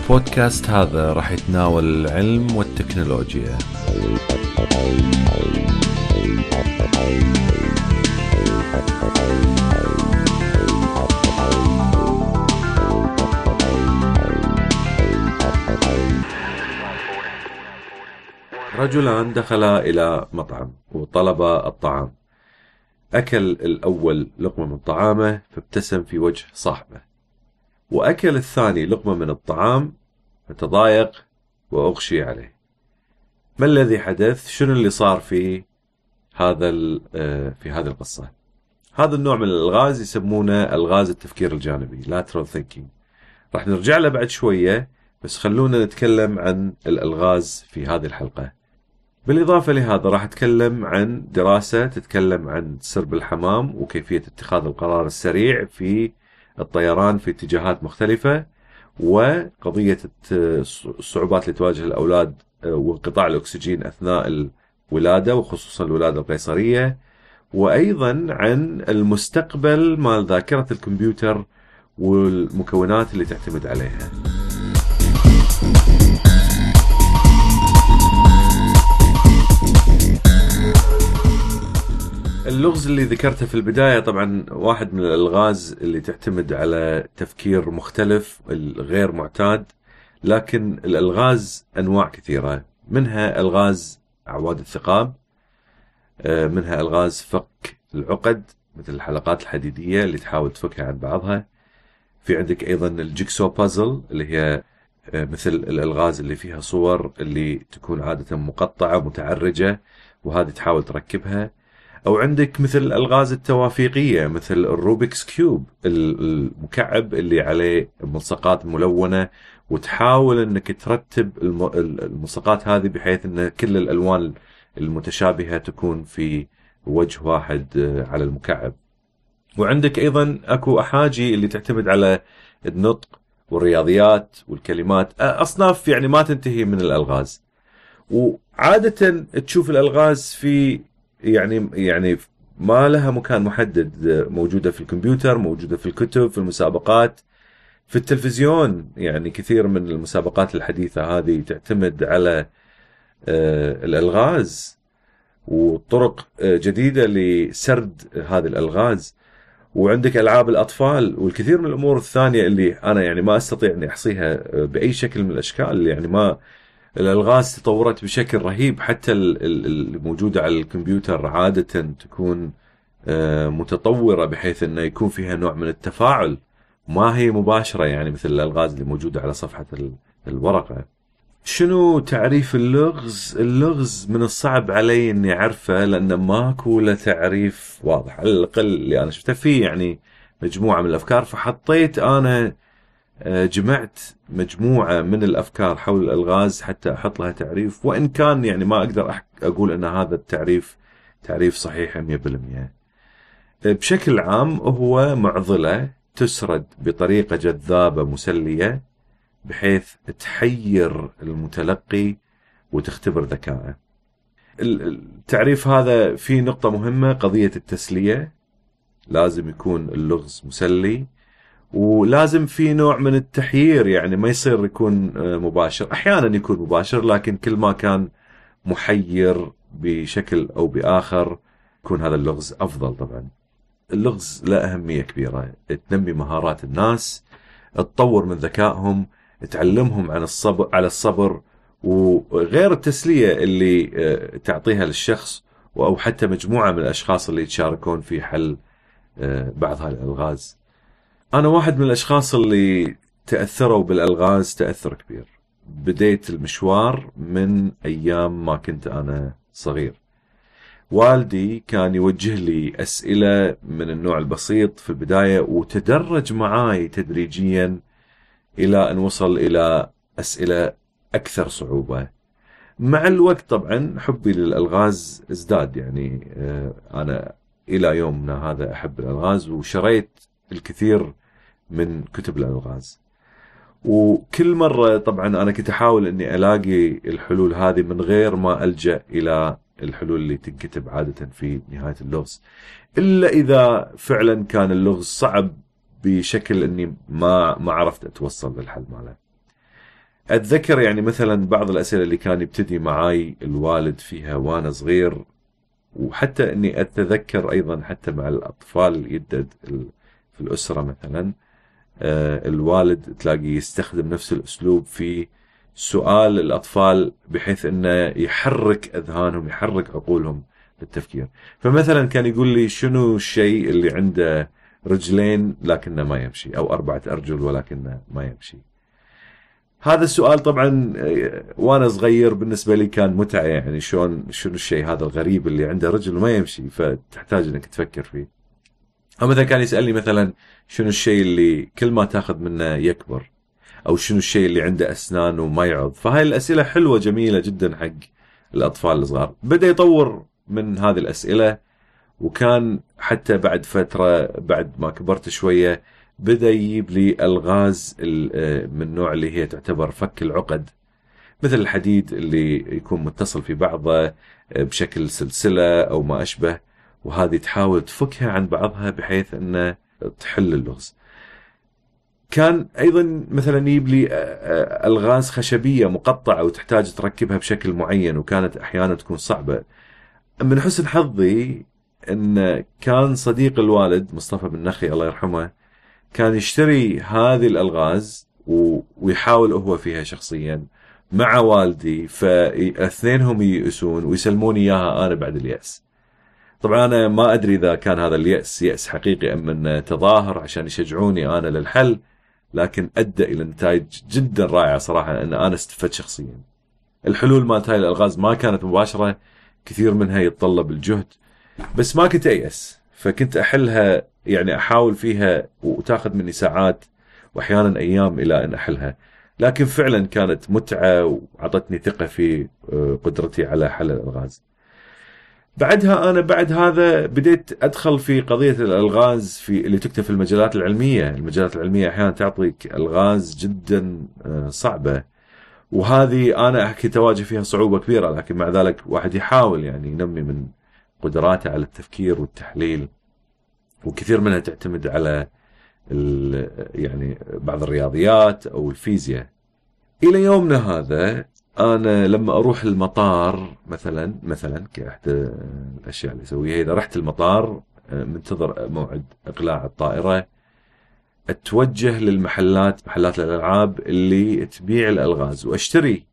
البودكاست هذا راح يتناول العلم والتكنولوجيا. رجلان دخلا إلى مطعم وطلبا الطعام. أكل الأول لقمة من طعامه فابتسم في وجه صاحبه. وأكل الثاني لقمة من الطعام فتضايق وأغشي عليه. ما الذي حدث؟ شنو اللي صار في هذا آه، في هذه القصة؟ هذا النوع من الألغاز يسمونه ألغاز التفكير الجانبي lateral thinking. راح نرجع له بعد شوية بس خلونا نتكلم عن الألغاز في هذه الحلقة. بالإضافة لهذا راح أتكلم عن دراسة تتكلم عن سرب الحمام وكيفية اتخاذ القرار السريع في الطيران في اتجاهات مختلفة وقضية الصعوبات اللي تواجه الأولاد آه، وانقطاع الأكسجين أثناء الولادة وخصوصا الولادة القيصرية وأيضا عن المستقبل مال ذاكرة الكمبيوتر والمكونات اللي تعتمد عليها. اللغز اللي ذكرته في البداية طبعا واحد من الألغاز اللي تعتمد على تفكير مختلف الغير معتاد لكن الألغاز أنواع كثيرة. منها ألغاز أعواد الثقاب آه، منها ألغاز فك العقد مثل الحلقات الحديدية اللي تحاول تفكها عن بعضها. في عندك أيضا الجيكسو بازل اللي هي آه، مثل الألغاز اللي فيها صور اللي تكون عادة مقطعة ومتعرجة وهذه تحاول تركبها. أو عندك مثل الألغاز التوافيقية مثل الروبكس كيوب المكعب اللي عليه ملصقات ملونة وتحاول إنك ترتب الملصقات هذه بحيث إن كل الألوان المتشابهة تكون في وجه واحد آه، على المكعب. وعندك أيضا أكو أحاجي اللي تعتمد على النطق والرياضيات والكلمات أصناف يعني ما تنتهي من الألغاز. وعادة تشوف الألغاز في يعني يعني ما لها مكان محدد موجودة في الكمبيوتر موجودة في الكتب في المسابقات في التلفزيون. يعني كثير من المسابقات الحديثة هذه تعتمد على آه، الألغاز وطرق آه، جديدة لسرد هذه الألغاز. وعندك ألعاب الأطفال والكثير من الأمور الثانية اللي أنا يعني ما أستطيع إني أحصيها آه، بأي شكل من الأشكال. يعني ما الألغاز تطورت بشكل رهيب حتى الموجودة على الكمبيوتر عادة تكون آه، متطورة بحيث إنه يكون فيها نوع من التفاعل ما هي مباشرة يعني مثل الألغاز اللي موجودة على صفحة الورقة. شنو تعريف اللغز؟ اللغز من الصعب علي إني أعرفه لأنه ماكو له تعريف واضح على الأقل اللي أنا شفته فيه يعني مجموعة من الأفكار فحطيت أنا جمعت مجموعة من الأفكار حول الألغاز حتى أحط لها تعريف وإن كان يعني ما أقدر أقول أن هذا التعريف تعريف صحيح 100% آه، بشكل عام هو معضلة تسرد بطريقة جذابة مسلية بحيث تحير المتلقي وتختبر ذكائه. التعريف هذا في نقطة مهمة قضية التسلية. لازم يكون اللغز مسلي. ولازم في نوع من التحيير يعني ما يصير يكون آه، مباشر. أحيانا يكون مباشر لكن كل ما كان محير بشكل أو بآخر يكون هذا اللغز أفضل طبعا. اللغز له أهمية كبيرة. تنمي مهارات الناس تطور من ذكائهم تعلمهم عن الصبر على الصبر وغير التسلية اللي آه، تعطيها للشخص أو حتى مجموعة من الأشخاص اللي يتشاركون في حل آه، بعض هذه الألغاز. أنا واحد من الأشخاص اللي تأثروا بالألغاز تأثر كبير. بديت المشوار من أيام ما كنت أنا صغير. والدي كان يوجه لي أسئلة من النوع البسيط في البداية وتدرج معاي تدريجيا إلى أن وصل إلى أسئلة أكثر صعوبة. مع الوقت طبعا حبي للألغاز ازداد يعني آه، أنا إلى يومنا هذا أحب الألغاز وشريت الكثير من كتب الألغاز وكل مرة طبعا أنا كنت أحاول إني ألاقي الحلول هذه من غير ما ألجأ إلى الحلول اللي تنكتب عادة في نهاية اللغز إلا إذا فعلا كان اللغز صعب بشكل إني ما ما عرفت أتوصل للحل ماله. أتذكر يعني مثلا بعض الأسئلة اللي كان يبتدي معاي الوالد فيها وأنا صغير وحتى إني أتذكر أيضا حتى مع الأطفال اللي يدد في الأسرة مثلا الوالد تلاقي يستخدم نفس الأسلوب في سؤال الأطفال بحيث إنه يحرك أذهانهم يحرك عقولهم للتفكير فمثلا كان يقول لي شنو الشيء اللي عنده رجلين لكنه ما يمشي أو أربعة أرجل ولكنه ما يمشي هذا السؤال طبعا آه، وأنا صغير بالنسبة لي كان متعة يعني شلون شنو الشيء هذا الغريب اللي عنده رجل وما يمشي فتحتاج إنك تفكر فيه. أو مثلا كان يسألني مثلا شنو الشيء اللي كل ما تأخذ منه يكبر أو شنو الشيء اللي عنده أسنان وما يعض. فهاي الأسئلة حلوة جميلة جدا حق الأطفال الصغار. بدأ يطور من هذه الأسئلة وكان حتى بعد فترة بعد ما كبرت شوية بدأ يجيب لي ألغاز آه، من النوع اللي هي تعتبر فك العقد. مثل الحديد اللي يكون متصل في بعضه آه، بشكل سلسلة أو ما أشبه. وهذه تحاول تفكها عن بعضها بحيث أنه تحل اللغز. كان أيضا مثلا يجيب لي آه، ألغاز خشبية مقطعة وتحتاج تركبها بشكل معين وكانت أحيانا تكون صعبة. من حسن حظي إن كان صديق الوالد مصطفى بن نخي الله يرحمه كان يشتري هذه الألغاز ويحاول هو فيها شخصيا مع والدي فأثنينهم ييأسون ويسلموني إياها أنا بعد اليأس. طبعا أنا ما أدري إذا كان هذا اليأس يأس حقيقي أم انه تظاهر عشان يشجعوني أنا للحل لكن أدى إلى نتائج جدا رائعة صراحة أن أنا استفدت شخصيا. الحلول مالت هاي الألغاز ما كانت مباشرة كثير منها يتطلب الجهد بس ما كنت أيأس فكنت أحلها يعني أحاول فيها وتأخذ مني ساعات واحيانا أيام إلى أن أحلها لكن فعلا كانت متعة وعطتني ثقة في آه، قدرتي على حل الألغاز. بعدها أنا بعد هذا بديت أدخل في قضية الألغاز في اللي تكتب في المجالات العلمية، المجالات العلمية أحيانا تعطيك ألغاز جدا آه، صعبة. وهذه أنا كنت اواجه فيها صعوبة كبيرة لكن مع ذلك واحد يحاول يعني ينمي من قدراته على التفكير والتحليل. وكثير منها تعتمد على يعني بعض الرياضيات أو الفيزياء. إلى يومنا هذا أنا لما أروح المطار مثلا مثلا كاحدى الأشياء اللي أسويها إذا رحت المطار منتظر موعد إقلاع الطائرة. أتوجه للمحلات محلات الألعاب اللي تبيع الألغاز وأشتري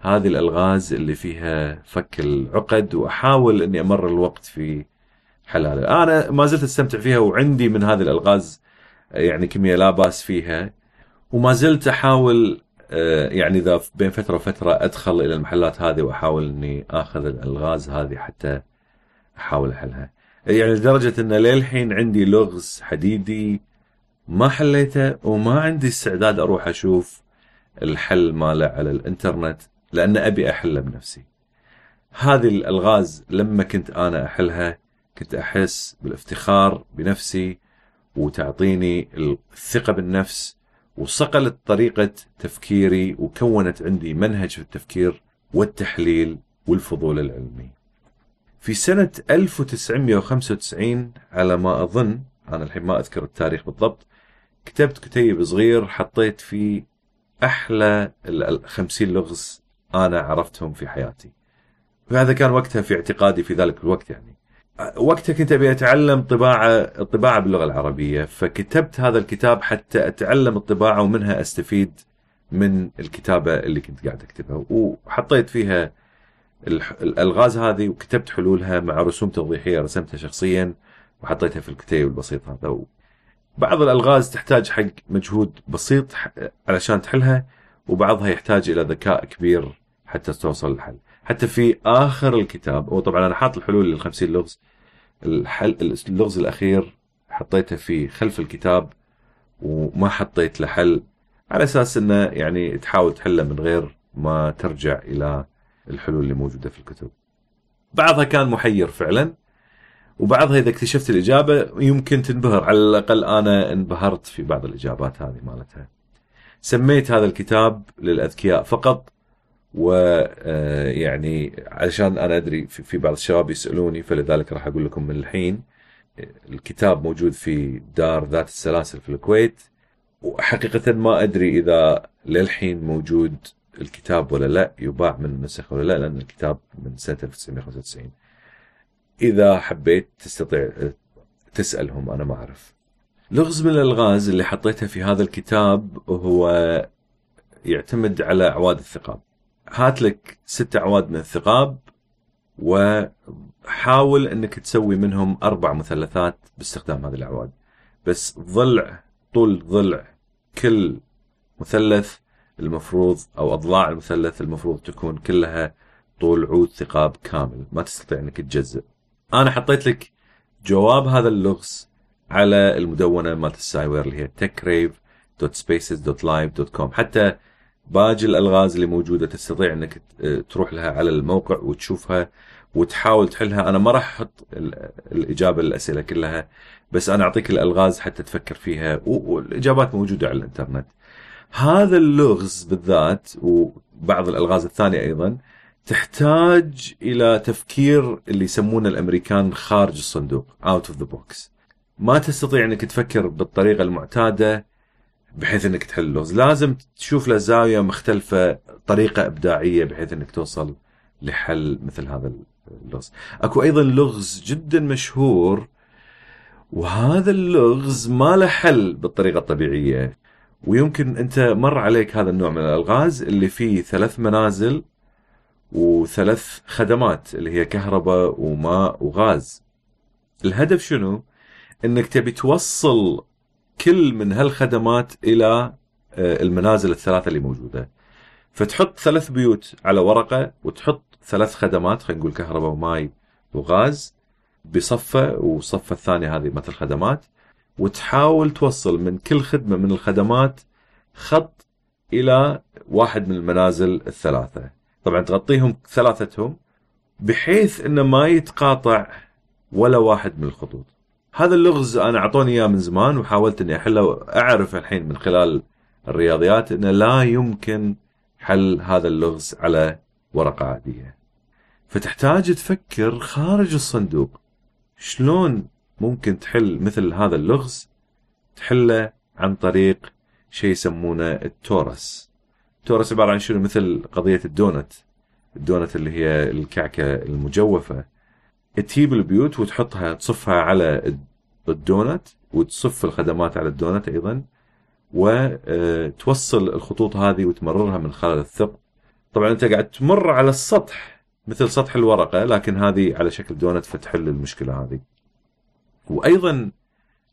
هذه الألغاز اللي فيها فك العقد وأحاول إني أمر الوقت في حلال أنا ما زلت أستمتع فيها وعندي من هذه الألغاز يعني كمية لا بأس فيها وما زلت أحاول آه، يعني إذا بين فترة وفترة أدخل إلى المحلات هذه وأحاول إني آخذ الألغاز هذه حتى أحاول أحلها. يعني لدرجة إن للحين عندي لغز حديدي ما حليته وما عندي استعداد أروح أشوف الحل ماله على الإنترنت لأن أبي أحله بنفسي. هذه الألغاز لما كنت أنا أحلها كنت أحس بالافتخار بنفسي وتعطيني الثقة بالنفس وصقلت طريقة تفكيري وكونت عندي منهج في التفكير والتحليل والفضول العلمي. في سنة 1995 على ما أظن أنا الحين ما أذكر التاريخ بالضبط كتبت كتيب صغير حطيت فيه أحلى ال 50 لغز أنا عرفتهم في حياتي. وهذا كان وقتها في اعتقادي في ذلك الوقت يعني. وقتها كنت ابي اتعلم طباعه الطباعه باللغة العربية فكتبت هذا الكتاب حتى اتعلم الطباعة ومنها استفيد من الكتابة اللي كنت قاعد اكتبها. وحطيت فيها الألغاز هذه وكتبت حلولها مع رسوم توضيحية رسمتها شخصيا وحطيتها في الكتيب البسيط هذا. بعض الألغاز تحتاج حق مجهود بسيط علشان تحلها وبعضها يحتاج إلى ذكاء كبير حتى توصل للحل. حتى في آخر الكتاب وطبعا أنا حاط الحلول لل 50 لغز الحل اللغز الأخير حطيته في خلف الكتاب وما حطيت له حل على أساس إنه يعني تحاول تحله من غير ما ترجع إلى الحلول اللي موجودة في الكتب. بعضها كان محير فعلا وبعضها إذا اكتشفت الإجابة يمكن تنبهر على الأقل أنا انبهرت في بعض الإجابات هذه مالتها. سميت هذا الكتاب للأذكياء فقط ويعني علشان أنا أدري في بعض الشباب يسألوني فلذلك راح أقول لكم من الحين الكتاب موجود في دار ذات السلاسل في الكويت وحقيقة ما أدري إذا للحين موجود الكتاب ولا لا يباع من النسخ ولا لا لأن الكتاب من سنة 1995 إذا حبيت تستطيع تسألهم أنا ما أعرف. لغز من الألغاز اللي حطيتها في هذا الكتاب هو يعتمد على أعواد الثقاب. هات لك ست أعواد من الثقاب وحاول أنك تسوي منهم أربع مثلثات باستخدام هذه الأعواد بس ضلع طول ضلع كل مثلث المفروض أو اضلاع المثلث المفروض تكون كلها طول عود ثقاب كامل. ما تستطيع انك تجزء أنا حطيت لك جواب هذا اللغز على المدونة مالت السايوير اللي هي techrave.spaces.live.com حتى باقي الألغاز اللي موجودة تستطيع إنك تروح لها على الموقع وتشوفها وتحاول تحلها. أنا ما راح أحط الإجابة للأسئلة كلها بس أنا أعطيك الألغاز حتى تفكر فيها. والإجابات موجودة على الإنترنت. هذا اللغز بالذات وبعض الألغاز الثانية أيضا تحتاج إلى تفكير اللي يسمونه الأمريكان خارج الصندوق out of the box ما تستطيع إنك تفكر بالطريقة المعتادة بحيث إنك تحل اللغز لازم تشوف له زاويه مختلفة طريقة إبداعية بحيث إنك توصل لحل مثل هذا اللغز. أكو أيضا لغز جدا مشهور وهذا اللغز ما له حل بالطريقة الطبيعية. ويمكن أنت مر عليك هذا النوع من الألغاز اللي فيه ثلاث منازل وثلاث خدمات اللي هي كهرباء وماء وغاز. الهدف شنو؟ إنك تبي توصل كل من هالخدمات إلى آه، المنازل الثلاثة اللي موجودة. فتحط ثلاث بيوت على ورقة وتحط ثلاث خدمات خلينا نقول كهرباء وماي وغاز بصفة والصفة الثانية هذه مثل خدمات وتحاول توصل من كل خدمة من الخدمات خط إلى واحد من المنازل الثلاثة. طبعا تغطيهم ثلاثتهم بحيث إنه ما يتقاطع ولا واحد من الخطوط. هذا اللغز أنا أعطوني إياه من زمان وحاولت إني أحله اعرف الحين من خلال الرياضيات إنه لا يمكن حل هذا اللغز على ورقة عادية. فتحتاج تفكر خارج الصندوق. شلون ممكن تحل مثل هذا اللغز؟ تحله عن طريق شيء يسمونه التورس. ال torus عبارة عن شنو؟ مثل قضية ال donut. ال donut اللي هي الكعكة المجوفة. تجيب البيوت وتحطها تصفها على الدونت وتصف الخدمات على الدونت أيضا وتوصل الخطوط هذه وتمررها من خلال الثقب. طبعا أنت قاعد تمر على السطح مثل سطح الورقة لكن هذه على شكل دونت فتحل المشكلة هذه. وأيضا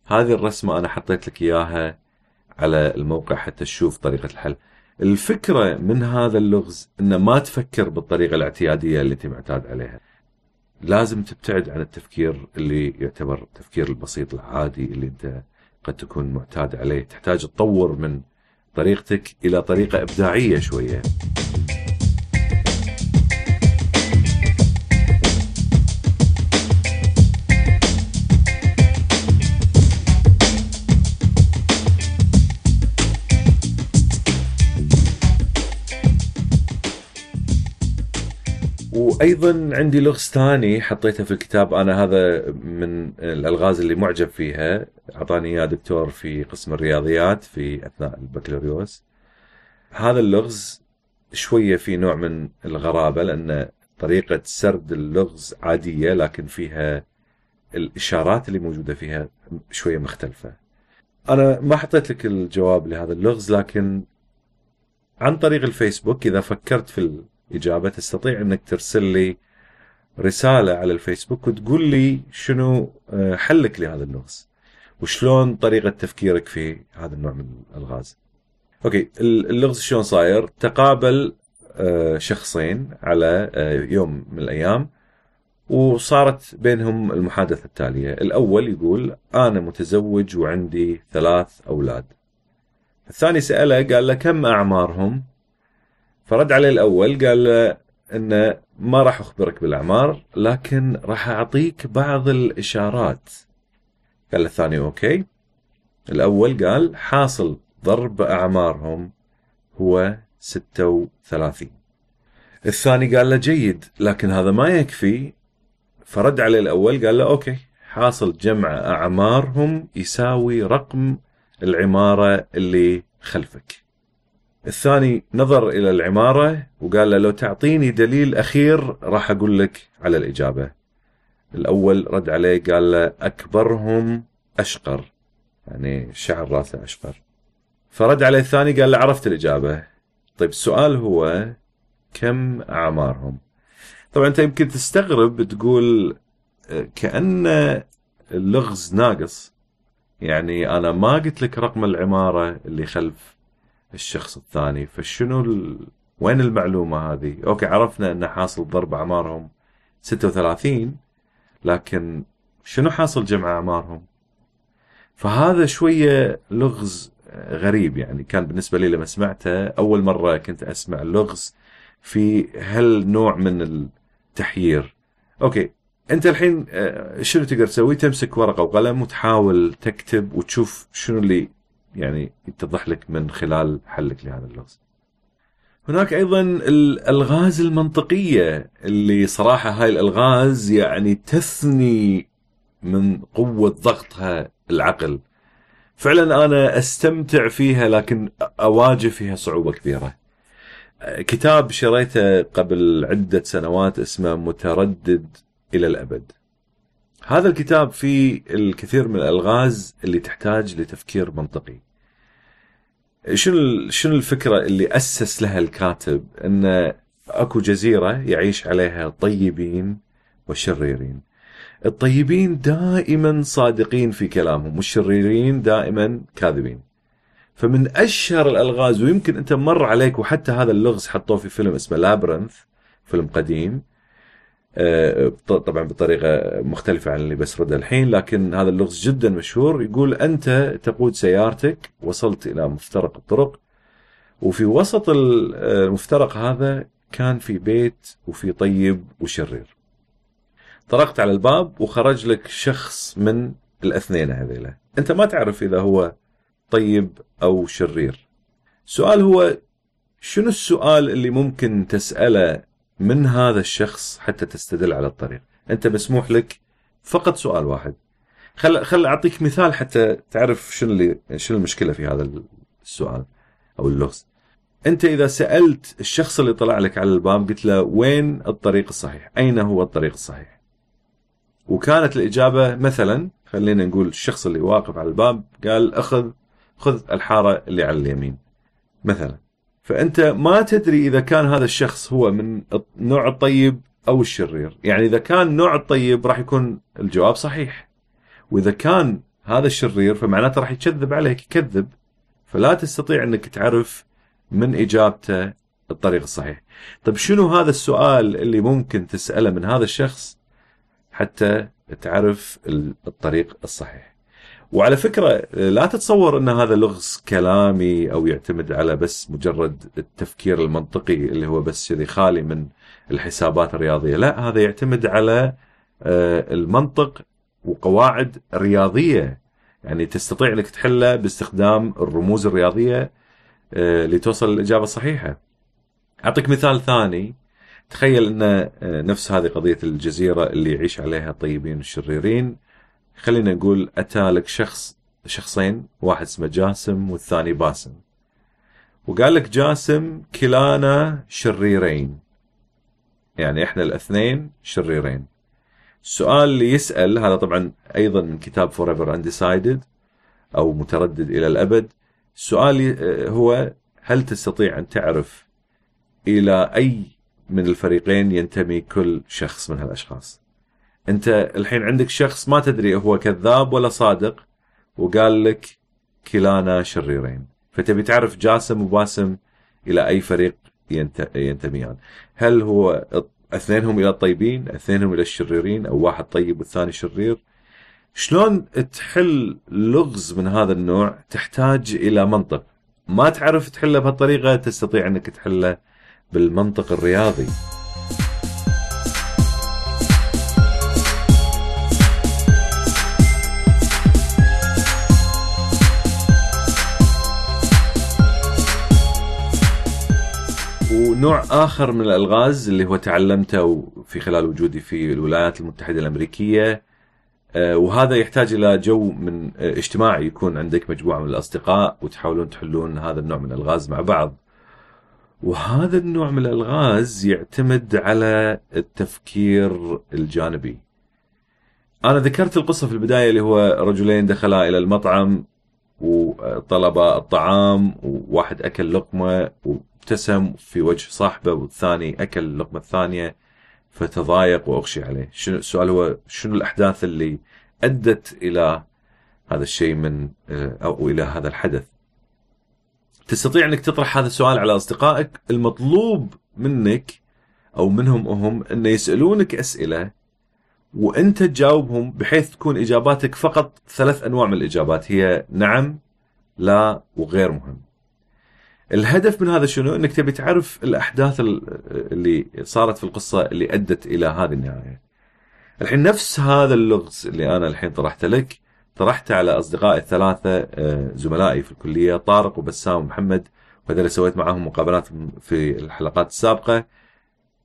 هذه الرسمة أنا حطيت لك إياها على الموقع حتى تشوف طريقة الحل. الفكرة من هذا اللغز إنه ما تفكر بالطريقة الاعتيادية اللي انت معتاد عليها. لازم تبتعد عن التفكير اللي يعتبر التفكير البسيط العادي اللي انت قد تكون معتاد عليه. تحتاج تطور من طريقتك إلى طريقة إبداعية شوية. وأيضا عندي لغز ثاني حطيته في الكتاب. أنا هذا من الألغاز اللي معجب فيها. أعطاني إياه دكتور في قسم الرياضيات في أثناء البكالوريوس. هذا اللغز شوية في نوع من الغرابة لأن طريقة سرد اللغز عادية لكن فيها الإشارات اللي موجودة فيها شوية مختلفة. أنا ما حطيت لك الجواب لهذا اللغز لكن عن طريق الفيسبوك إذا فكرت في إجابة تستطيع أنك ترسل لي رسالة على الفيسبوك وتقول لي شنو آه، حلك لهذا اللغز وشلون طريقة تفكيرك في هذا النوع من الألغاز أوكي اللغز شلون صاير؟ تقابل آه، شخصين على آه، يوم من الأيام وصارت بينهم المحادثة التالية. الأول يقول أنا متزوج وعندي ثلاث أولاد. الثاني سأله قال له كم أعمارهم؟ فرد عليه الأول قال له انه ما راح أخبرك بالأعمار لكن راح أعطيك بعض الإشارات. قال الثاني okay. الأول قال حاصل ضرب أعمارهم هو 36 الثاني قال له جيد لكن هذا ما يكفي. فرد عليه الأول قال له okay حاصل جمع أعمارهم يساوي رقم العمارة اللي خلفك. الثاني نظر إلى العمارة وقال له لو تعطيني دليل أخير راح أقول لك على الإجابة. الأول رد عليه قال له أكبرهم أشقر يعني شعر راسه أشقر. فرد عليه الثاني قال له عرفت الإجابة. طيب السؤال هو كم أعمارهم؟ طبعا أنت يمكن تستغرب تقول كأن اللغز ناقص. يعني أنا ما قلت لك رقم العمارة اللي خلف الشخص الثاني فشنو ال... وين المعلومة هذه؟ أوكي عرفنا أن حاصل ضرب أعمارهم 36 لكن شنو حاصل جمع أعمارهم؟ فهذا شوية لغز غريب يعني كان بالنسبة لي لما سمعته أول مرة كنت أسمع لغز في هالنوع من التحيير. أوكي أنت الحين شنو تقدر تسوي؟ تمسك ورقة وقلم وتحاول تكتب وتشوف شنو اللي يعني يتضح لك من خلال حلك لهذا اللغز. هناك أيضا الألغاز المنطقية اللي صراحة هاي الألغاز يعني تثني من قوة ضغطها العقل. فعلا أنا أستمتع فيها لكن أواجه فيها صعوبة كبيرة. كتاب شريته قبل عدة سنوات اسمه متردد إلى الأبد. هذا الكتاب فيه الكثير من الألغاز اللي تحتاج لتفكير منطقي. شنو شنو الفكرة اللي أسس لها الكاتب؟ إن أكو جزيرة يعيش عليها الطيبين والشريرين. الطيبين دائما صادقين في كلامهم والشريرين دائما كاذبين. فمن أشهر الألغاز ويمكن أنت مر عليك وحتى هذا اللغز حطوه في فيلم اسمه لابرنث فيلم قديم طبعا بطريقة مختلفة عن اللي بسردها الحين لكن هذا اللغز جدا مشهور. يقول أنت تقود سيارتك وصلت إلى مفترق الطرق وفي وسط المفترق هذا كان في بيت وفي طيب وشرير. طرقت على الباب وخرج لك شخص من الأثنين هذيلا. أنت ما تعرف إذا هو طيب أو شرير. السؤال هو شنو السؤال اللي ممكن تسأله من هذا الشخص حتى تستدل على الطريق. أنت مسموح لك فقط سؤال واحد. خل خل أعطيك مثال حتى تعرف شنو اللي شنو المشكلة في هذا السؤال أو اللغز. أنت إذا سألت الشخص اللي طلع لك على الباب قلت له وين الطريق الصحيح؟ أين هو الطريق الصحيح؟ وكانت الإجابة مثلا خلينا نقول الشخص اللي واقف على الباب قال اخذ خذ الحارة اللي على اليمين. مثلا. فأنت ما تدري إذا كان هذا الشخص هو من النوع الطيب أو الشرير. يعني إذا كان نوع الطيب راح يكون الجواب صحيح. وإذا كان هذا الشرير فمعناته راح يكذب عليك يكذب. فلا تستطيع إنك تعرف من إجابته الطريق الصحيح. طيب شنو هذا السؤال اللي ممكن تسأله من هذا الشخص حتى تعرف الطريق الصحيح؟ وعلى فكرة لا تتصور أن هذا لغز كلامي أو يعتمد على بس مجرد التفكير المنطقي اللي هو بس كذي خالي من الحسابات الرياضية. لا هذا يعتمد على المنطق وقواعد رياضية. يعني تستطيع أنك تحله باستخدام الرموز الرياضية لتوصل للإجابة الصحيحة. أعطيك مثال ثاني. تخيل أن نفس هذه قضية الجزيرة اللي يعيش عليها الطيبين والشريرين. خلينا نقول أتى لك شخص شخصين واحد اسمه جاسم والثاني باسم. وقال لك جاسم كلانا شريرين. يعني إحنا الاثنين شريرين. السؤال اللي يسأل هذا طبعا أيضا من كتاب Forever Undecided أو متردد إلى الأبد. السؤال هو هل تستطيع أن تعرف إلى أي من الفريقين ينتمي كل شخص من هالأشخاص؟ انت الحين عندك شخص ما تدري هو كذاب ولا صادق وقال لك كلانا شريرين. فتبي تعرف جاسم وباسم إلى أي فريق ينتميان هل هو اثنينهم إلى الطيبين اثنينهم إلى الشريرين أو واحد طيب والثاني شرير؟ شلون تحل لغز من هذا النوع تحتاج إلى منطق؟ ما تعرف تحله بهالطريقة تستطيع إنك تحله بالمنطق الرياضي. نوع آخر من الألغاز اللي هو تعلمته في خلال وجودي في الولايات المتحدة الأمريكية آه، وهذا يحتاج إلى جو من آه، اجتماعي يكون عندك مجموعة من الأصدقاء وتحاولون تحلون هذا النوع من الألغاز مع بعض. وهذا النوع من الألغاز يعتمد على التفكير الجانبي. أنا ذكرت القصة في البداية اللي هو رجلين دخلا إلى المطعم وطلبا الطعام وواحد أكل لقمة وابتسم في وجه صاحبه والثاني أكل اللقمة الثانية فتضايق وأغشي عليه. شنو السؤال هو شنو الأحداث اللي أدت إلى هذا الشيء من أو إلى هذا الحدث؟ تستطيع أنك تطرح هذا السؤال على أصدقائك المطلوب منك أو منهم هم أن يسألونك أسئلة وأنت تجاوبهم بحيث تكون إجاباتك فقط ثلاث أنواع من الإجابات. هي نعم لا وغير مهم. الهدف من هذا شنو؟ إنك تبي تعرف الأحداث اللي صارت في القصة اللي أدت إلى هذه النهاية. الحين نفس هذا اللغز اللي أنا الحين طرحته لك طرحته على أصدقائي الثلاثة آه، زملائي في الكلية طارق وبسام ومحمد وهذول سويت معاهم مقابلات في الحلقات السابقة.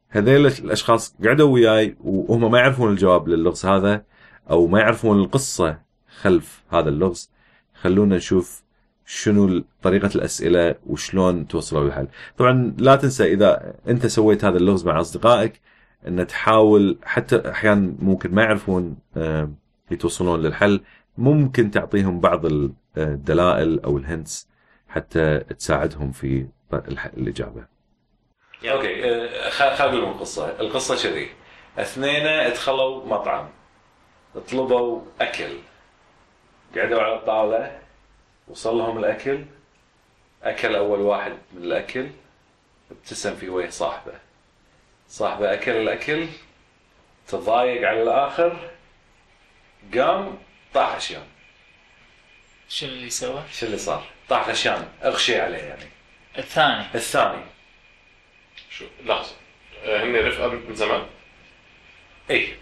هذيل الأشخاص قعدوا وياي وهم ما يعرفون الجواب للغز هذا أو ما يعرفون القصة خلف هذا اللغز. خلونا نشوف شنو طريقة الأسئلة وشلون توصلوا للحل. طبعا لا تنسى إذا أنت سويت هذا اللغز مع أصدقائك إن تحاول حتى أحيانا ممكن ما يعرفون آه، يتوصلون للحل ممكن تعطيهم بعض الدلائل أو ال hints حتى تساعدهم في الإجابة. okay آه، خلينا نقول القصة القصة كذي. اثنين دخلوا مطعم. طلبوا أكل. قعدوا على الطاولة. وصل لهم الأكل. أكل أول واحد من الأكل ابتسم في وجه صاحبه. صاحبه أكل الأكل تضايق على الآخر قام طاح عشان شنو اللي سوى؟ شو اللي صار؟ طاح غشيان أغشي عليه يعني. الثاني. الثاني. شو؟ لحظة. آه، هن رفقة من زمان؟ اي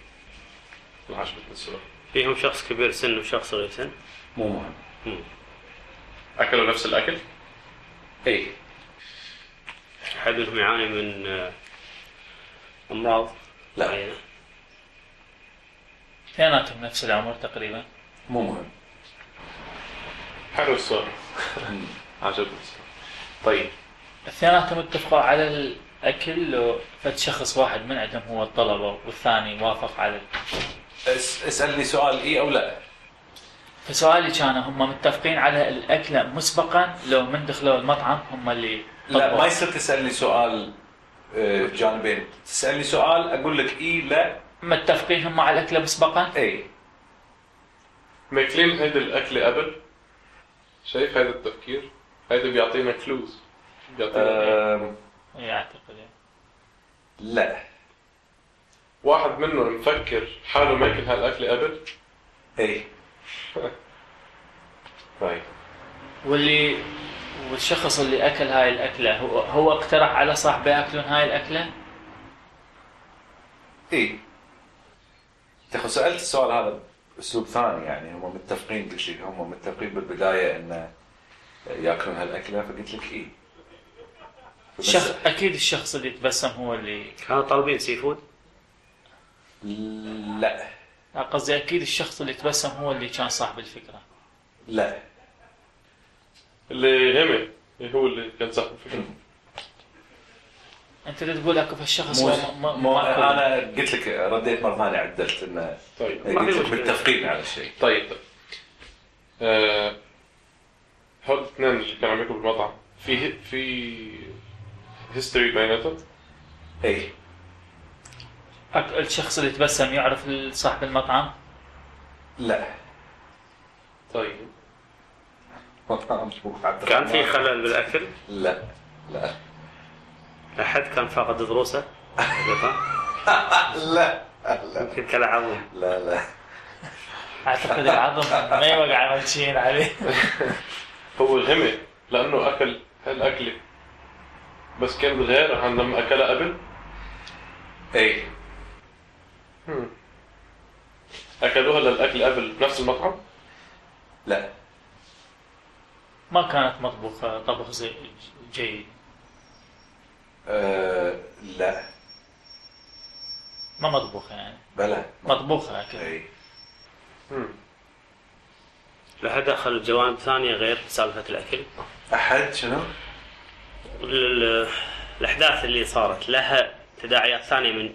ما عجبتني السؤال فيهم شخص كبير سن وشخص صغير سن؟ مو مهم. أكلوا نفس الأكل؟ اي حد منهم يعاني من آه، أمراض لا. معينة. اثنيناتهم نفس العمر تقريبا. مو مهم. حلو السؤال. عجبني السؤال. طيب. اثنيناتهم اتفقوا على الأكل لو فد شخص واحد من عندهم هو الطلبة والثاني وافق على أس- أسألني سؤال إي أو لا. فسؤالي كان هم متفقين على الاكله مسبقا لو من دخلوا المطعم هم اللي لا. ما يصير تسألني سؤال آه، جانبين تسألني سؤال أقول لك إي لا متفقين هم على الاكله مسبقا إي ماكلين هيدي الأكلة قبل؟ شايف هذا التفكير؟ هيدا بيعطينا كلوز بيعطينا أم، اي اعتقد. لا واحد منهم مفكر حاله ماكل هالأكلة قبل؟ إي طيب. واللي والشخص اللي أكل هاي الأكلة هو هو اقترح على صاحبه يأكلون هاي الأكلة؟ اي أنت خو سألت السؤال هذا بأسلوب ثاني يعني هم متفقين لي هم متفقين بالبداية إن يأكلون هالأكلة فقلت لك اي شخ... أكيد الشخص اللي تبسم هو اللي كانوا طالبين seafood؟ لا، قصدي أكيد الشخص اللي تبسم هو اللي كان صاحب الفكرة. لا. اللي غمي هو اللي كان صاحب الفكرة. أنت اللي تقول لك الشخص مو ما مو ما أنا قلت لك رديت مرة ثانية عدلت انه طيب. قلت لك. متفقين على الشيء. طيب. طيب آه هول الاثنين اللي كانوا عم ياكلوا بالمطعم في في هيستوري بيناتهم؟ اي أك- الشخص اللي تبسم يعرف صاحب المطعم؟ لا. طيب. كان في خلل بالأكل؟ لا. لا. أحد كان فاقد ضروسه لا. لا. يمكن كالعظم لا لا. أعتقد العظم ما يوقع ملشين عليه. هو غمي لأنه أكل هالأكلة. بس كان غير عن لما أكلها قبل؟ اي أكلوها للاكل قبل بنفس المطعم؟ لا. ما كانت مطبوخة طبخ زي جيد. آه لا. ما مطبوخة يعني. بلا مطبوخة اكل أي. مم. لها دخل جوانب ثانية غير سالفة الأكل. أحد شنو؟ ال- ال- الأحداث اللي صارت لها تداعيات ثانية من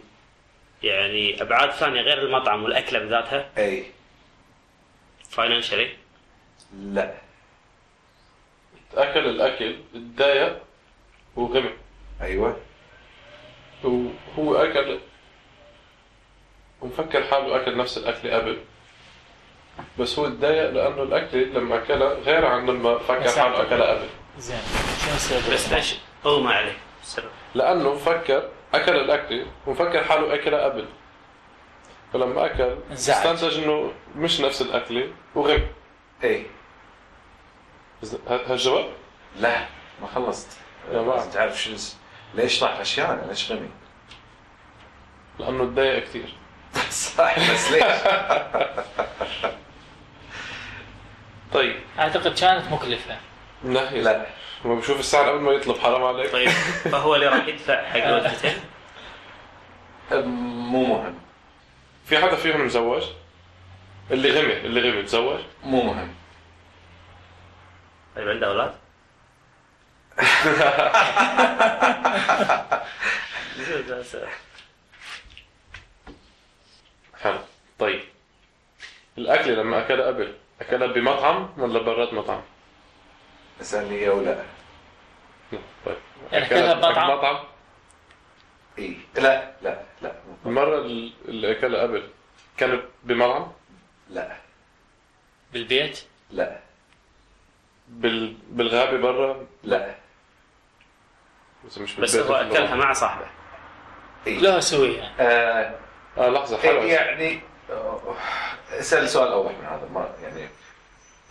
يعني أبعاد ثانية غير المطعم والاكله بذاتها؟ أي. فاينانشالي لا. اكل الأكل اتضايق وغمي أيوه. وهو أكل ومفكر حاله أكل نفس الأكل قبل. بس هو اتضايق لأنه الاكله لما أكلها غير عن لما فكر حاله أكلها قبل. زين. شنو السبب؟ بس ليش؟ اغمى عليه. السبب لأنه فكر أكل الاكله ومفكر حاله اكلها قبل. فلما أكل. استنتج إنه مش نفس الاكله وغمي اي إذا- ه- هالجواب؟ لا ما خلصت. يا. لازم تعرف شو ليش طلع غشيان ليش غني لأنه اتضايق كثير صح بس ليش؟ طيب. أعتقد كانت مكلفة. من ناحية. لا. ما بشوف السعر قبل ما يطلب حرام عليك. طيب فهو اللي راح يدفع حق وجبتين مو مهم. في حدا فيهم مزوج؟ اللي غمي اللي غمي تزوج؟ مو مهم. طيب عنده أولاد؟ حلو. طيب. الاكله لما اكلها قبل اكلها بمطعم ولا برات مطعم؟ أسألني إياه ولا طيب. يعني أكلها بمطعم؟ مطعم؟ اي لا لا لا. المرة اللي أكلها قبل كانت بمطعم؟ لا. بالبيت؟ لا. بال... بالغابة برا؟ لا. بس مش بس هو أكلها مع صاحبه. اي له سويه آه آه لحظة حلوة يعني آه، اسأل سؤال أوضح من هذا ما يعني.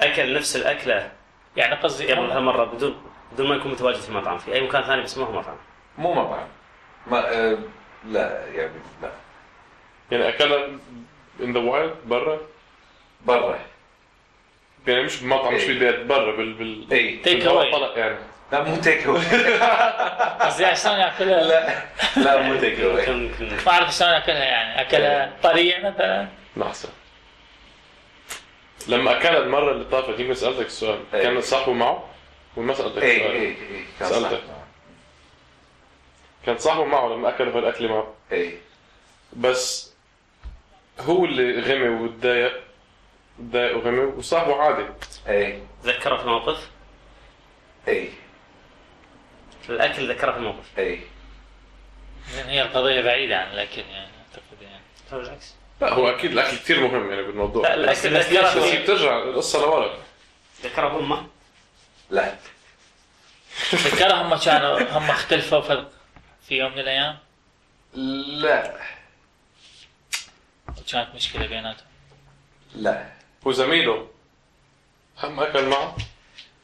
أكل نفس الأكلة يعني قصدي قبلها مرة بدون بدون ما يكون متواجد في مطعم في أي مكان ثاني بس ما هو مطعم؟ مو مطعم. ما آه لا يعني لا. يعني اكلها in the wild برا؟ برا. يعني مش بمطعم مش إيه. بالبيت برا بال بال اي away. طلق يعني. لا مو تيك أواي. قصدي شلون يأكلها؟ لا لا مو تيك يمكن ما أعرف شلون يأكلها يعني. أكلها طرية مثلا؟ لحظه لما اكلها المرة اللي طافت يمكن سالتك السؤال. إيه. كان صاحبه معه؟ وما سالتك اي السؤال. اي اي كان سألتك. صح. كان صاحبه معه لما أكل هالاكل معه. اي بس هو اللي غمي وتضايق تضايق وغمي وصاحبه عادي. اي ذكره في موقف اي الأكل ذكره في موقف اي زين هي القضية بعيدة عن الأكل يعني أعتقد يعني. طيب بالعكس لا هو أكيد الأكل كثير مهم يعني بالموضوع. لا الأكل بس هي بترجع القصة لورا. ذكره امه لا. تذكرها هم كانوا هم اختلفوا في في يوم من الأيام؟ لا. وكانت مشكلة بيناتهم. لا. وزميله هم أكل معه؟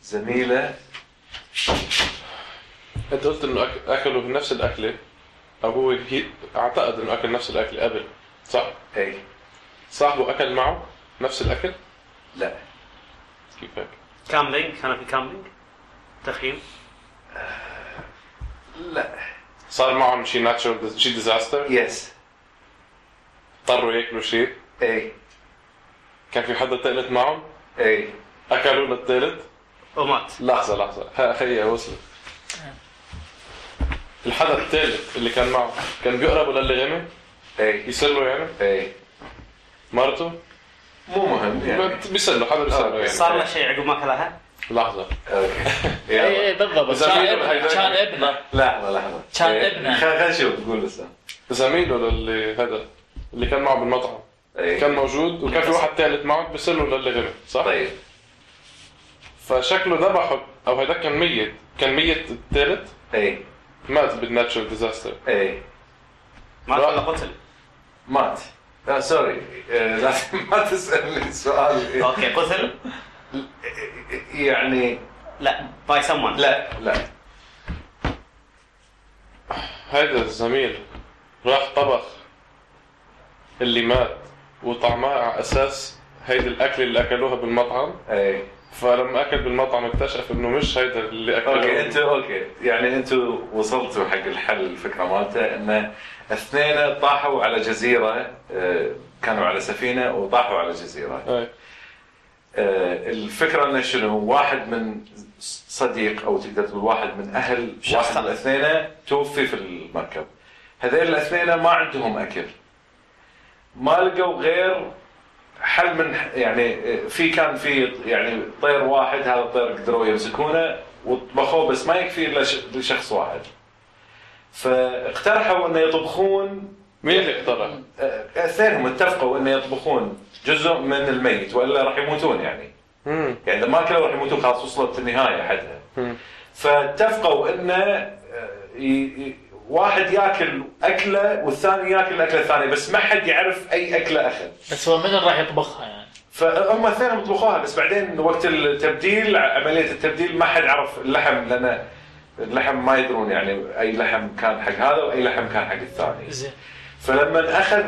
زميلة. أنت قلت إنه أكلوا نفس الأكلة. أو هو هي... أعتقد إنه أكل نفس الأكلة قبل. صح؟ اي صاحبه أكل معه نفس الأكل؟ لا. كيف هيك؟ camping كان في camping تخييم؟ لا. صار معهم شيء natural شيء disaster yes اضطروا ياكلوا شيء اي كان في حدا ثالث معهم؟ اي أكلوا للثالث ومات لحظة لحظة. ه- هي وصلت. الحدا الثالث اللي كان معه كان بيقربوا للي غني؟ اي يسلوا يعني؟ اي مرته مو مهم يعني. بيسلوا حدا بيسلوا يعني. صار له شيء عقب ما أكلها؟ لحظة. أوكي. اي يلا اي بالضبط. كان ابنه كان ابنه. لحظة لحظة. كان إيه. ابنه. خل خل نشوف قول لسه زميله للي هذا؟ اللي كان معه بالمطعم. إيه. كان موجود وكان في واحد ثالث معه بيسلوا للي غمي صح؟ طيب. فشكله ذبحه أو هذا كان ميت. كان ميت الثالث اي مات بال natural disaster. اي مات ولا قتل مات. لا sorry. آه، لازم ما تسألني سؤال. okay قتل؟ يعني لا by someone لا لا. هذا الزميل راح طبخ اللي مات وطعمها على أساس هيدي الاكله اللي أكلوها بالمطعم. اي فلما أكل بالمطعم اكتشف إنه مش هيدا اللي اكله أوكي انت أوكي. يعني أنتم وصلتوا حق الحل الفكرة مالته ان اثنين طاحوا على جزيرة آه، كانوا على سفينة وطاحوا على جزيرة. أي. آه، الفكرة إنه شنو؟ واحد من صديق أو تقدر تقول واحد من أهل شخص واحد من. الاثنين توفي في المركب. هذول الاثنين ما عندهم أكل. ما لقوا غير حل من يعني في كان في يعني طير واحد هذا الطير قدروا يمسكونه وطبخوه بس ما يكفي إلا ش- لشخص واحد. فاقترحوا انه يطبخون مين اللي اقترح؟ آه، اثنينهم اتفقوا انه يطبخون جزء من الميت وإلا راح يموتون يعني مم. يعني إذا ما كلوا راح يموتون خلاص وصلت النهاية حدها مم. فاتفقوا انه ي- ي- واحد ياكل أكلة والثاني ياكل الاكله الثانية بس ما حد يعرف أي أكلة أخذ بس هو من اللي راح يطبخها يعني فهم اثنينهم طبخوها بس بعدين وقت التبديل عملية التبديل ما حد عرف اللحم لأن اللحم ما يدرون يعني أي لحم كان حق هذا وأي لحم كان حق الثاني. زين. فلما أخذ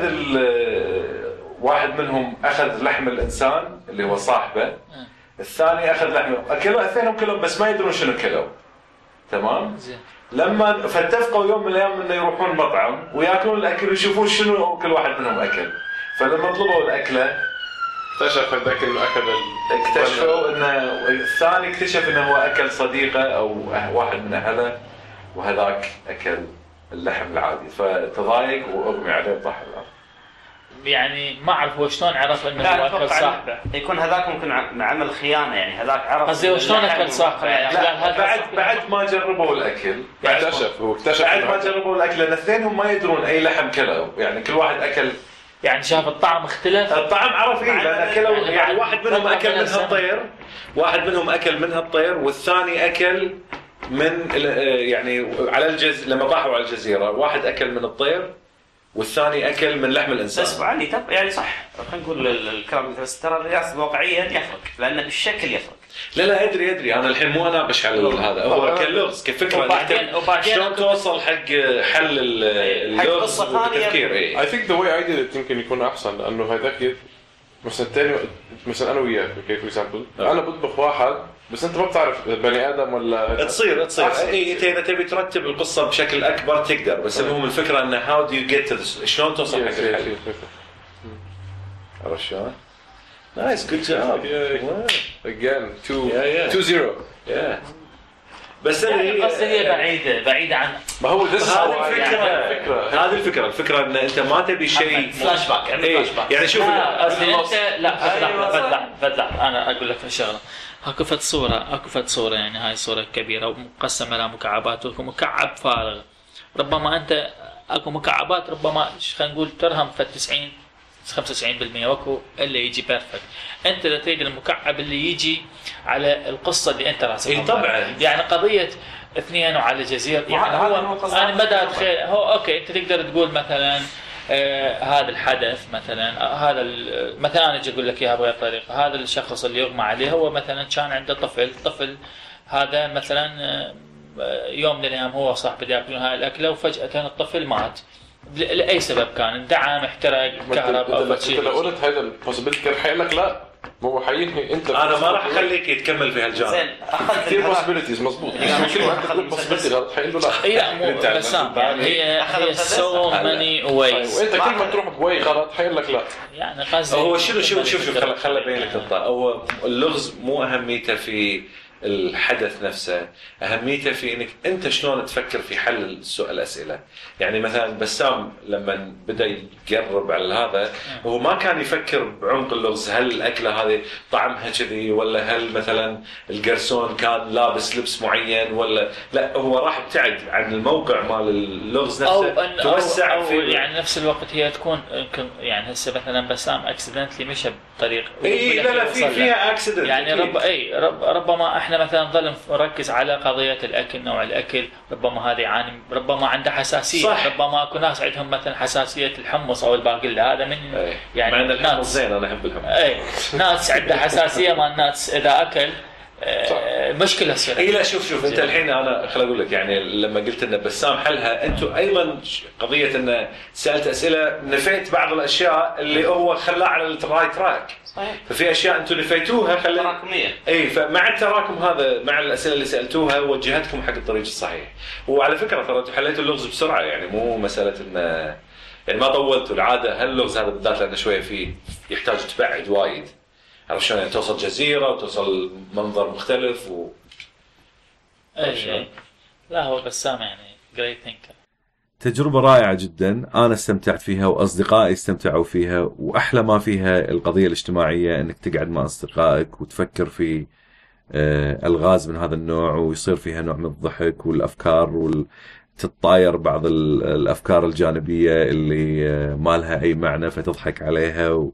واحد منهم أخذ لحم الإنسان اللي هو صاحبه الثاني أخذ لحم اكلوا أثنينهم كلهم بس ما يدرون شنو كلوا تمام؟ زين. لما فاتفقوا يوم من الأيام إنه يروحون مطعم ويأكلون الأكل ويشوفون شنو كل واحد منهم أكل. فلما طلبوا الأكلة اكتشف هذاك انه اكل اكتشفوا إنه الثاني اكتشف إنه هو أكل صديقة أو واحد من أهله وهذاك أكل اللحم العادي. فتضايق واغمي عليه وطاح الأرض. يعني ما أعرف هو شلون عرف إنه هو أكل صاحبه يكون هذاك ممكن عمل خيانة يعني. هذاك عرف قصدي هو شلون أكل صاحبه يعني لا، بعد بعد ما جربوا الأكل اكتشف هو اكتشف بعد ما جربوا الأكل لأن اثنينهم ما يدرون أي لحم كلوا يعني كل واحد أكل يعني شاف الطعم اختلف. الطعم عرف إيه لأن اكلوا يعني يعني واحد منهم أكل من من السنة. هالطير واحد منهم أكل من هالطير والثاني أكل من آه، يعني على الجز لما طاحوا على الجزيرة واحد أكل من الطير والثاني أكل من لحم بس الانسان ابو علي يعني صح خلينا نقول ال- الكلام بس ترى القياس واقعيا يفرق لأن بالشكل يفرق. لا لا ادري ادري. أنا الحين مو اناقش على هذا هو كلغز كفكره وبعدين- وبعدين شلون توصل حق حل حق اللغز. والتفكير إي. I think the way I did it يمكن يكون أحسن لأنه هذاك مثلا الثاني مثلا أنا وياك okay for example آه. أنا بطبخ واحد بس أنت ما بتعرف بني آدم ولا تصير تصير. إي إنت إذا تبي ترتب القصة بشكل أكبر تقدر بس المهم الفكرة إنه how do you get to شلون توصل حق الحل. عرفت شلون؟ nice good job Yeah. Again, two, Yeah, yeah. two zero. بس يعني اللي قصدي هي بعيدة بعيدة عن ما هو this is هذه الفكرة يعني الفكرة. هذه الفكرة الفكرة إن أنت ما تبي شيء flashback flashback يعني شوف لا انت لا فد أيوة، لحظة أنا أقول لك شغله أكو فد صورة أكو فد صورة يعني هاي صورة كبيرة ومقسمة إلى مكعبات وأكو مكعب فارغ. ربما انت أكو مكعبات ربما خلينا نقول ترهم فد 90 95% واكو اللي يجي perfect أنت تريد المكعب اللي يجي على القصة اللي أنت راسمها إي طبعاً. يعني قضية اثنين وعلى جزيرة. يعني هذا هو أنا هذا اتخيل هو okay أنت تقدر تقول مثلا آه هذا الحدث مثلا آه هذا مثلا أنا أجي أقول لك اياها بغير طريقة. هذا الشخص اللي يغمى عليه هو مثلا كان عنده طفل. طفل هذا مثلا آه، آه، يوم من الأيام هو صاحب ياكلون هاي الأكلة وفجأة الطفل مات. لأي سبب كان؟ اندعم احترق ما انت كهرب أو انت شيء؟ لو قلت هذا ال possibility كان حيقول لك لا. مو حينهي أنت أنا ما راح أخليك يتكمل في هالجانب. زين اخذت كثير possibilities مضبوط. يعني ما possibility غلط؟ حيقول له لا؟ إي لا مو أنت بسام يعني هي هي. so. many ways وأنت كل ما تروح ب way غلط حيقول لك لا. يعني قصدي هو شنو شوف شوف شوف خل خل ابين لك النقطة هو اللغز مو أهميته في الحدث نفسه أهميته في إنك أنت شلون تفكر في حل السؤال الأسئلة يعني مثلا بسام لما بدأ يقرب على هذا هو ما كان يفكر بعمق اللغز هل الأكلة هذه طعمها كذي ولا هل مثلا القرصون كان لابس لبس معين ولا لا هو راح ابتعد عن الموقع مال اللغز نفسه ان توسع أو, أو في يعني نفس الوقت هي تكون يمكن يعني هسه مثلا بسام accidentally مشى بطريق اي لا لا في. فيها accident يعني رب اي رب ربما إحنا مثلا نظل نركز على قضية الأكل نوع الأكل ربما هذا يعاني ربما عنده حساسية صح. ربما أكو ناس عندهم مثلا حساسية الحمص أو الباقله هذا من يعني يعني مع إن الحمص زين أنا أحب الحمص. اي ناس عنده حساسية مال ناس إذا أكل آه، صح. المشكلة تصير اي لا شوف شوف أنت الحين أنا خل أقول لك يعني لما قلت إن بسام حلها أنتم أيضا قضية إن سألت أسئلة نفيت بعض الأشياء اللي هو خلاه على ال right track صحيح. ففي أشياء أنتم نفيتوها خلت تراكمية. اي فمع التراكم هذا مع الأسئلة اللي سألتوها وجهتكم حق الطريق الصحيح. وعلى فكرة ترى أنتم حليتوا اللغز بسرعة يعني مو مسألة انه يعني ما طولتوا. العادة هاللغز هذا بالذات لأنه شوية فيه يحتاج تبعد وايد؟ عرفت شلون؟ يعني توصل جزيرة وتوصل منظر مختلف و... إيه، إيه. لا هو بسام يعني جريت ثينكر تجربة رائعة جدا. أنا استمتعت فيها وأصدقائي استمتعوا فيها وأحلى ما فيها القضية الاجتماعية أنك تقعد مع أصدقائك وتفكر في آه، ألغاز من هذا النوع ويصير فيها نوع من الضحك والأفكار وال... تتطاير بعض ال- الأفكار الجانبية اللي آه، ما لها أي معنى فتضحك عليها و...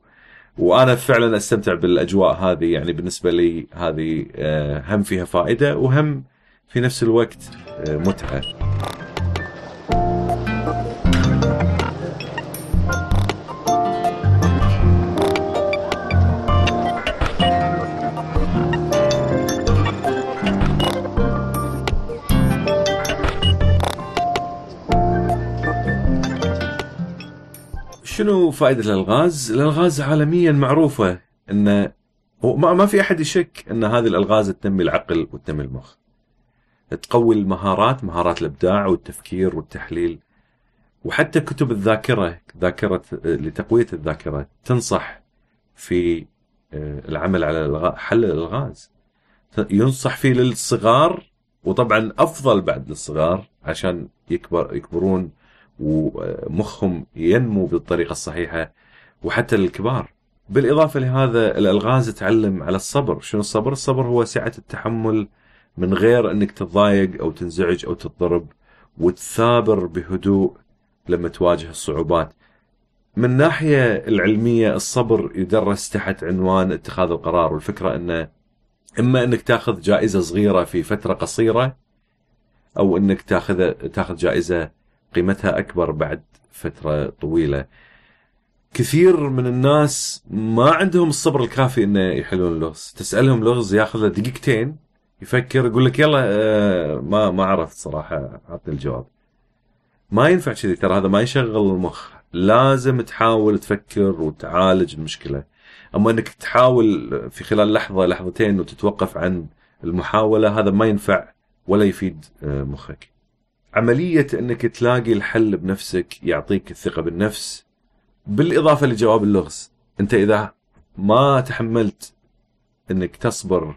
وأنا فعلا أستمتع بالأجواء هذه يعني بالنسبة لي هذه آه، هم فيها فائدة وهم في نفس الوقت آه، شنو فائدة الألغاز؟ الألغاز عالميا معروفة أن ما في أحد يشك أن هذه الألغاز تنمي العقل وتنمي المخ. تقوي المهارات مهارات الإبداع والتفكير والتحليل وحتى كتب الذاكرة ذاكرة لتقوية الذاكرة تنصح في آه، العمل على حل الألغاز. ينصح فيه للصغار وطبعا أفضل بعد للصغار عشان يكبر يكبرون ومخهم ينمو بالطريقة الصحيحة وحتى للكبار. بالإضافة لهذا الألغاز تعلم على الصبر. شنو الصبر؟ الصبر هو سعة التحمل من غير أنك تتضايق أو تنزعج أو تضطرب وتثابر بهدوء لما تواجه الصعوبات. من ناحية العلمية الصبر يدرس تحت عنوان اتخاذ القرار والفكرة أنه إما أنك تاخذ جائزة صغيرة في فترة قصيرة أو أنك تاخذ تاخذ جائزة قيمتها أكبر بعد فترة طويلة. كثير من الناس ما عندهم الصبر الكافي إنه يحلون اللغز، تسألهم لغز ياخذ له دقيقتين يفكر يقول لك يلا آه، ما ما عرفت صراحة اعطني الجواب. ما ينفع كذي ترى هذا ما يشغل المخ، لازم تحاول تفكر وتعالج المشكلة. أما إنك تحاول في خلال لحظة لحظتين وتتوقف عن المحاولة هذا ما ينفع ولا يفيد آه، مخك. عملية إنك تلاقي الحل بنفسك يعطيك الثقة بالنفس بالإضافة لجواب اللغز. أنت إذا ما تحملت إنك تصبر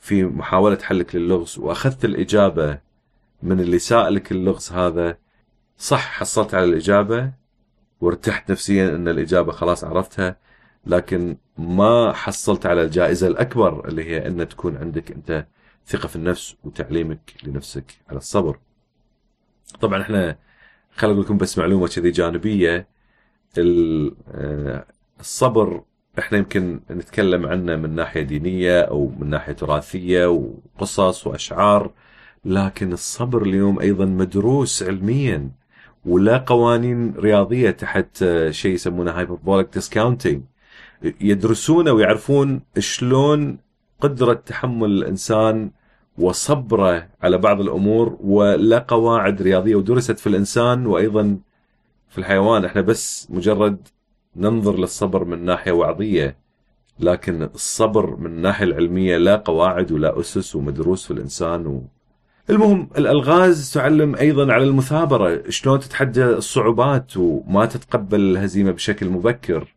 في محاولة حلك للغز وأخذت الإجابة من اللي سائلك اللغز هذا صح حصلت على الإجابة وارتحت نفسيا إن الإجابة خلاص عرفتها لكن ما حصلت على الجائزة الأكبر اللي هي إن تكون عندك أنت ثقة في النفس وتعليمك لنفسك على الصبر. طبعا إحنا خليني أقول لكم بس معلومة كذي جانبية آه، الصبر إحنا يمكن نتكلم عنه من ناحية دينية أو من ناحية تراثية وقصص وأشعار لكن الصبر اليوم أيضا مدروس علميا ولا قوانين رياضية تحت آه، شيء يسمونه hyperbolic discounting يدرسونه ويعرفون شلون قدرة تحمل الإنسان وصبرة على بعض الأمور ولا قواعد رياضية ودرست في الإنسان وأيضا في الحيوان. إحنا بس مجرد ننظر للصبر من ناحية وعظيه لكن الصبر من الناحيه العلمية لا قواعد ولا أسس ومدروس في الإنسان و... المهم الألغاز تعلم أيضا على المثابرة شلون تتحدى الصعوبات وما تتقبل الهزيمة بشكل مبكر.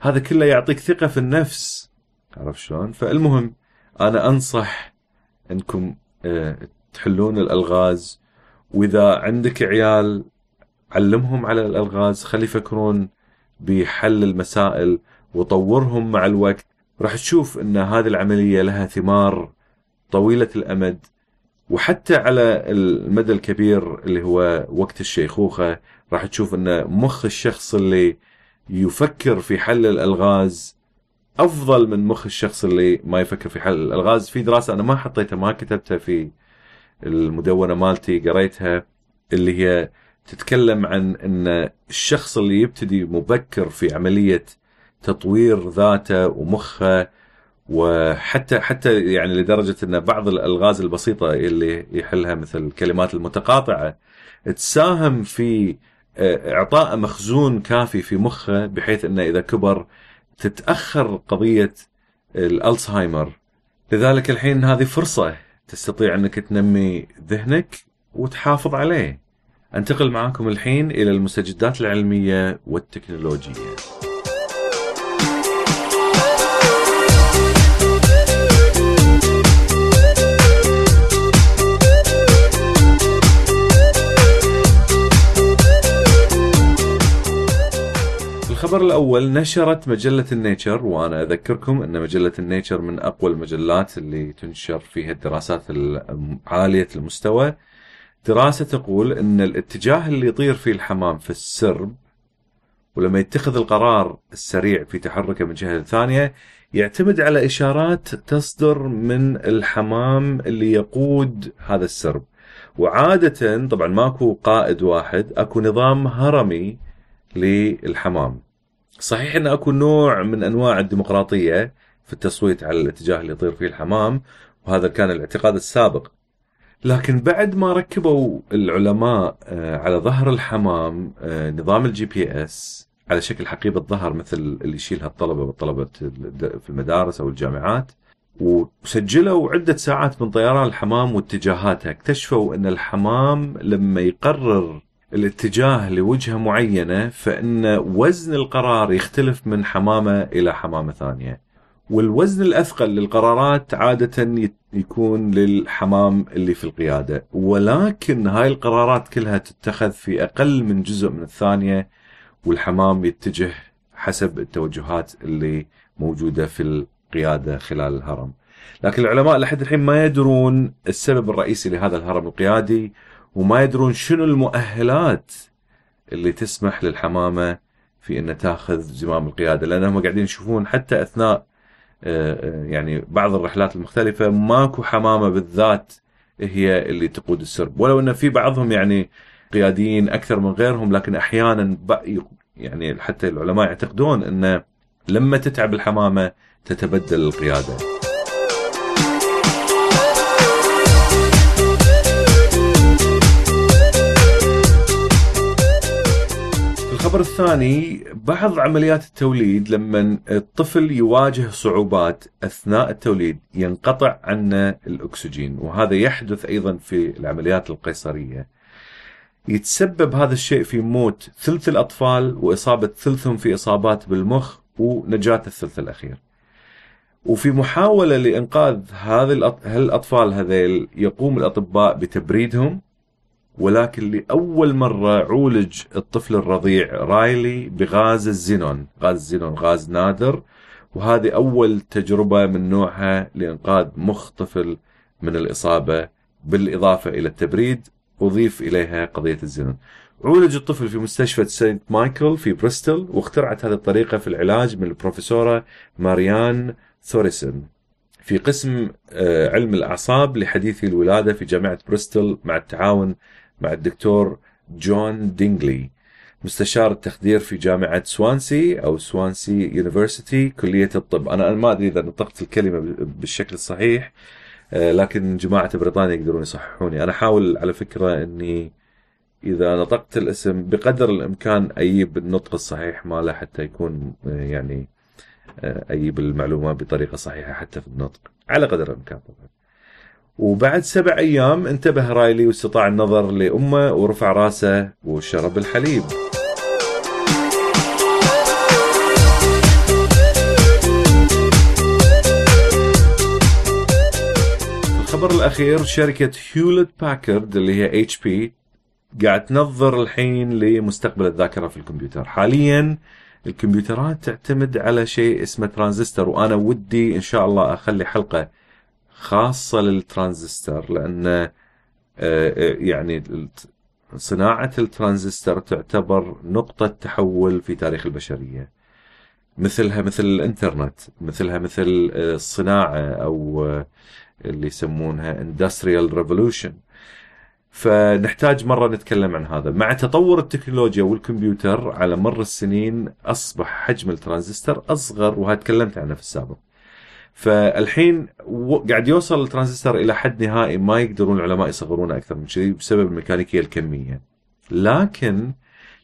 هذا كله يعطيك ثقة في النفس. عرفت شلون؟ فالمهم أنا أنصح أنكم آه، تحلون الألغاز. وإذا عندك عيال علمهم على الألغاز. خلي يفكرون بحل المسائل وطورهم مع الوقت. راح تشوف إن هذه العملية لها ثمار طويلة الأمد. وحتى على المدى الكبير اللي هو وقت الشيخوخة راح تشوف إن مخ الشخص اللي يفكر في حل الألغاز أفضل من مخ الشخص اللي ما يفكر في حل الألغاز. في دراسة أنا ما حطيتها ما كتبتها في المدونة مالتي قريتها اللي هي تتكلم عن إن الشخص اللي يبتدي مبكر في عملية تطوير ذاته ومخه وحتى حتى يعني لدرجة إن بعض الألغاز البسيطة اللي يحلها مثل الكلمات المتقاطعة تساهم في آه، إعطاء مخزون كافي في مخه بحيث إنه إذا كبر تتأخر قضية الألزهايمر. لذلك الحين هذه فرصة تستطيع أنك تنمي ذهنك وتحافظ عليه. أنتقل معاكم الحين إلى المستجدات العلمية والتكنولوجية. الخبر الأول نشرت مجلة النيتشر وأنا أذكركم أن مجلة النيتشر من أقوى المجلات اللي تنشر فيها الدراسات عالية المستوى. دراسة تقول أن الاتجاه اللي يطير فيه الحمام في السرب ولما يتخذ القرار السريع في تحركه من جهة ثانية يعتمد على إشارات تصدر من الحمام اللي يقود هذا السرب. وعادة طبعا ماكو قائد واحد أكو نظام هرمي للحمام. صحيح ان أكو نوع من أنواع الديمقراطية في التصويت على الاتجاه اللي يطير فيه الحمام وهذا كان الاعتقاد السابق. لكن بعد ما ركبوا العلماء آه، على ظهر الحمام آه، نظام ال GPS على شكل حقيبة ظهر مثل اللي يشيلها الطلبة والطلبة في المدارس أو الجامعات وسجلوا عدة ساعات من طيران الحمام واتجاهاتها اكتشفوا أن الحمام لما يقرر الاتجاه لوجهة معينة فإن وزن القرار يختلف من حمامة إلى حمامة ثانية. والوزن الأثقل للقرارات عادة يكون للحمام اللي في القيادة، ولكن هاي القرارات كلها تتخذ في أقل من جزء من الثانية والحمام يتجه حسب التوجهات اللي موجودة في القيادة خلال الهرم. لكن العلماء لحد الحين ما يدرون السبب الرئيسي لهذا الهرم القيادي وما يدرون شنو المؤهلات اللي تسمح للحمامة في ان تاخذ زمام القيادة لانهم قاعدين يشوفون حتى أثناء آه، آه، يعني بعض الرحلات المختلفة ماكو حمامة بالذات هي اللي تقود السرب ولو ان في بعضهم يعني قياديين أكثر من غيرهم لكن أحيانا يعني حتى العلماء يعتقدون ان لما تتعب الحمامة تتبدل القيادة. الخبر الثاني بعض عمليات التوليد لما الطفل يواجه صعوبات أثناء التوليد ينقطع عنه الأكسجين وهذا يحدث أيضا في العمليات القيصرية. يتسبب هذا الشيء في موت ثلث الأطفال وإصابة ثلثهم في إصابات بالمخ ونجاة الثلث الأخير. وفي محاولة لإنقاذ هذه الاطفال هذيل يقوم الأطباء بتبريدهم ولكن لأول مرة عولج الطفل الرضيع رايلي بغاز الزينون. غاز الزينون غاز نادر. وهذه أول تجربة من نوعها لإنقاذ مخ طفل من الإصابة بالإضافة إلى التبريد أضيف إليها قضية الزينون. عولج الطفل في مستشفى سانت مايكل في بريستول واخترعت هذه الطريقة في العلاج من البروفيسورة ماريان ثوريسون في قسم آه، علم الأعصاب لحديثي الولادة في جامعة بريستول مع التعاون مع الدكتور جون دينجلي مستشار التخدير في جامعة سوانسي أو سوانسي University كلية الطب. أنا ما أدري إذا نطقت الكلمة بالشكل الصحيح آه، لكن جماعة بريطانيا يقدرون يصححوني. أنا أحاول على فكرة أني إذا نطقت الاسم بقدر الإمكان أجيب النطق الصحيح ماله حتى يكون آه، يعني آه، أجيب المعلومة بطريقة صحيحة حتى في النطق. على قدر الإمكان طبعا. وبعد سبع أيام انتبه رايلي واستطاع النظر لأمه ورفع راسه وشرب الحليب. الخبر الأخير شركة Hewlett Packard اللي هي HP قاعد تنظر الحين لمستقبل الذاكرة في الكمبيوتر. حاليا الكمبيوترات تعتمد على شيء اسمه ترانزستور وأنا ودي إن شاء الله أخلي حلقة خاصة للترانزستور لأن آه، آه، يعني صناعة الترانزستور تعتبر نقطة تحول في تاريخ البشرية. مثلها مثل الإنترنت مثلها مثل آه، الصناعة أو اللي يسمونها industrial revolution. فنحتاج مرة نتكلم عن هذا. مع تطور التكنولوجيا والكمبيوتر على مر السنين أصبح حجم الترانزستور أصغر وهذا تكلمت عنه في السابق. فالحين قاعد يوصل الترانزستور إلى حد نهائي ما يقدرون العلماء يصغرونه أكثر من كذي بسبب الميكانيكية الكمية. لكن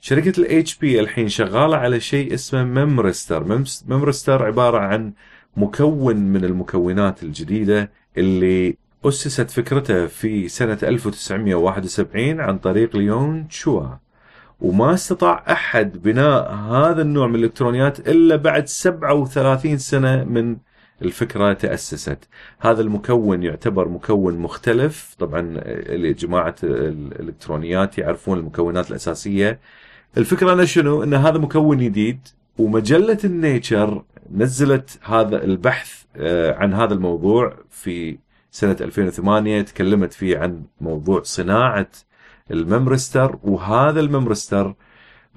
شركة ال HP الحين شغالة على شيء اسمه memristor memristor عبارة عن مكون من المكونات الجديدة اللي أسست فكرته في سنة 1971 عن طريق ليون تشوا وما استطاع أحد بناء هذا النوع من الإلكترونيات إلا بعد 37 سنة من الفكرة تأسست. هذا المكون يعتبر مكون مختلف، طبعا اللي جماعة الإلكترونيات يعرفون المكونات الأساسية. الفكرة انه شنو؟ إن هذا مكون جديد ومجلة النيتشر نزلت هذا البحث آه، عن هذا الموضوع في سنة 2008 تكلمت فيه عن موضوع صناعة الممرستر وهذا الممرستر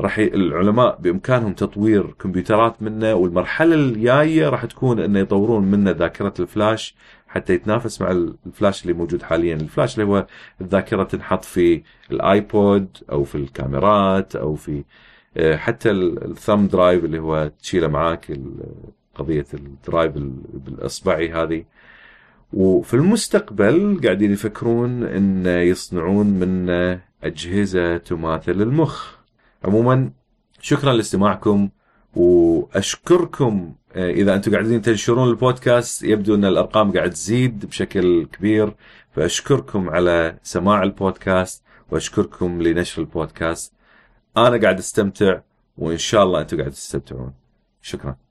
راح. العلماء بإمكانهم تطوير كمبيوترات منه والمرحلة الجاية راح تكون إنه يطورون منه ذاكرة الفلاش حتى يتنافس مع الفلاش اللي موجود حاليا، الفلاش اللي هو الذاكرة تنحط في ال iPod أو في الكاميرات أو في آه، حتى ال thumb drive اللي هو تشيله معاك قضية ال drive ال- بالإصبعي هذه وفي المستقبل قاعدين يفكرون ان يصنعون من أجهزة تماثل المخ عموما شكرا لاستماعكم وأشكركم آه، إذا أنتم قاعدين تنشرون البودكاست يبدو أن الأرقام قاعد تزيد بشكل كبير فأشكركم على سماع البودكاست وأشكركم لنشر البودكاست. أنا قاعد أستمتع وإن شاء الله أنتم قاعد تستمتعون. شكرا.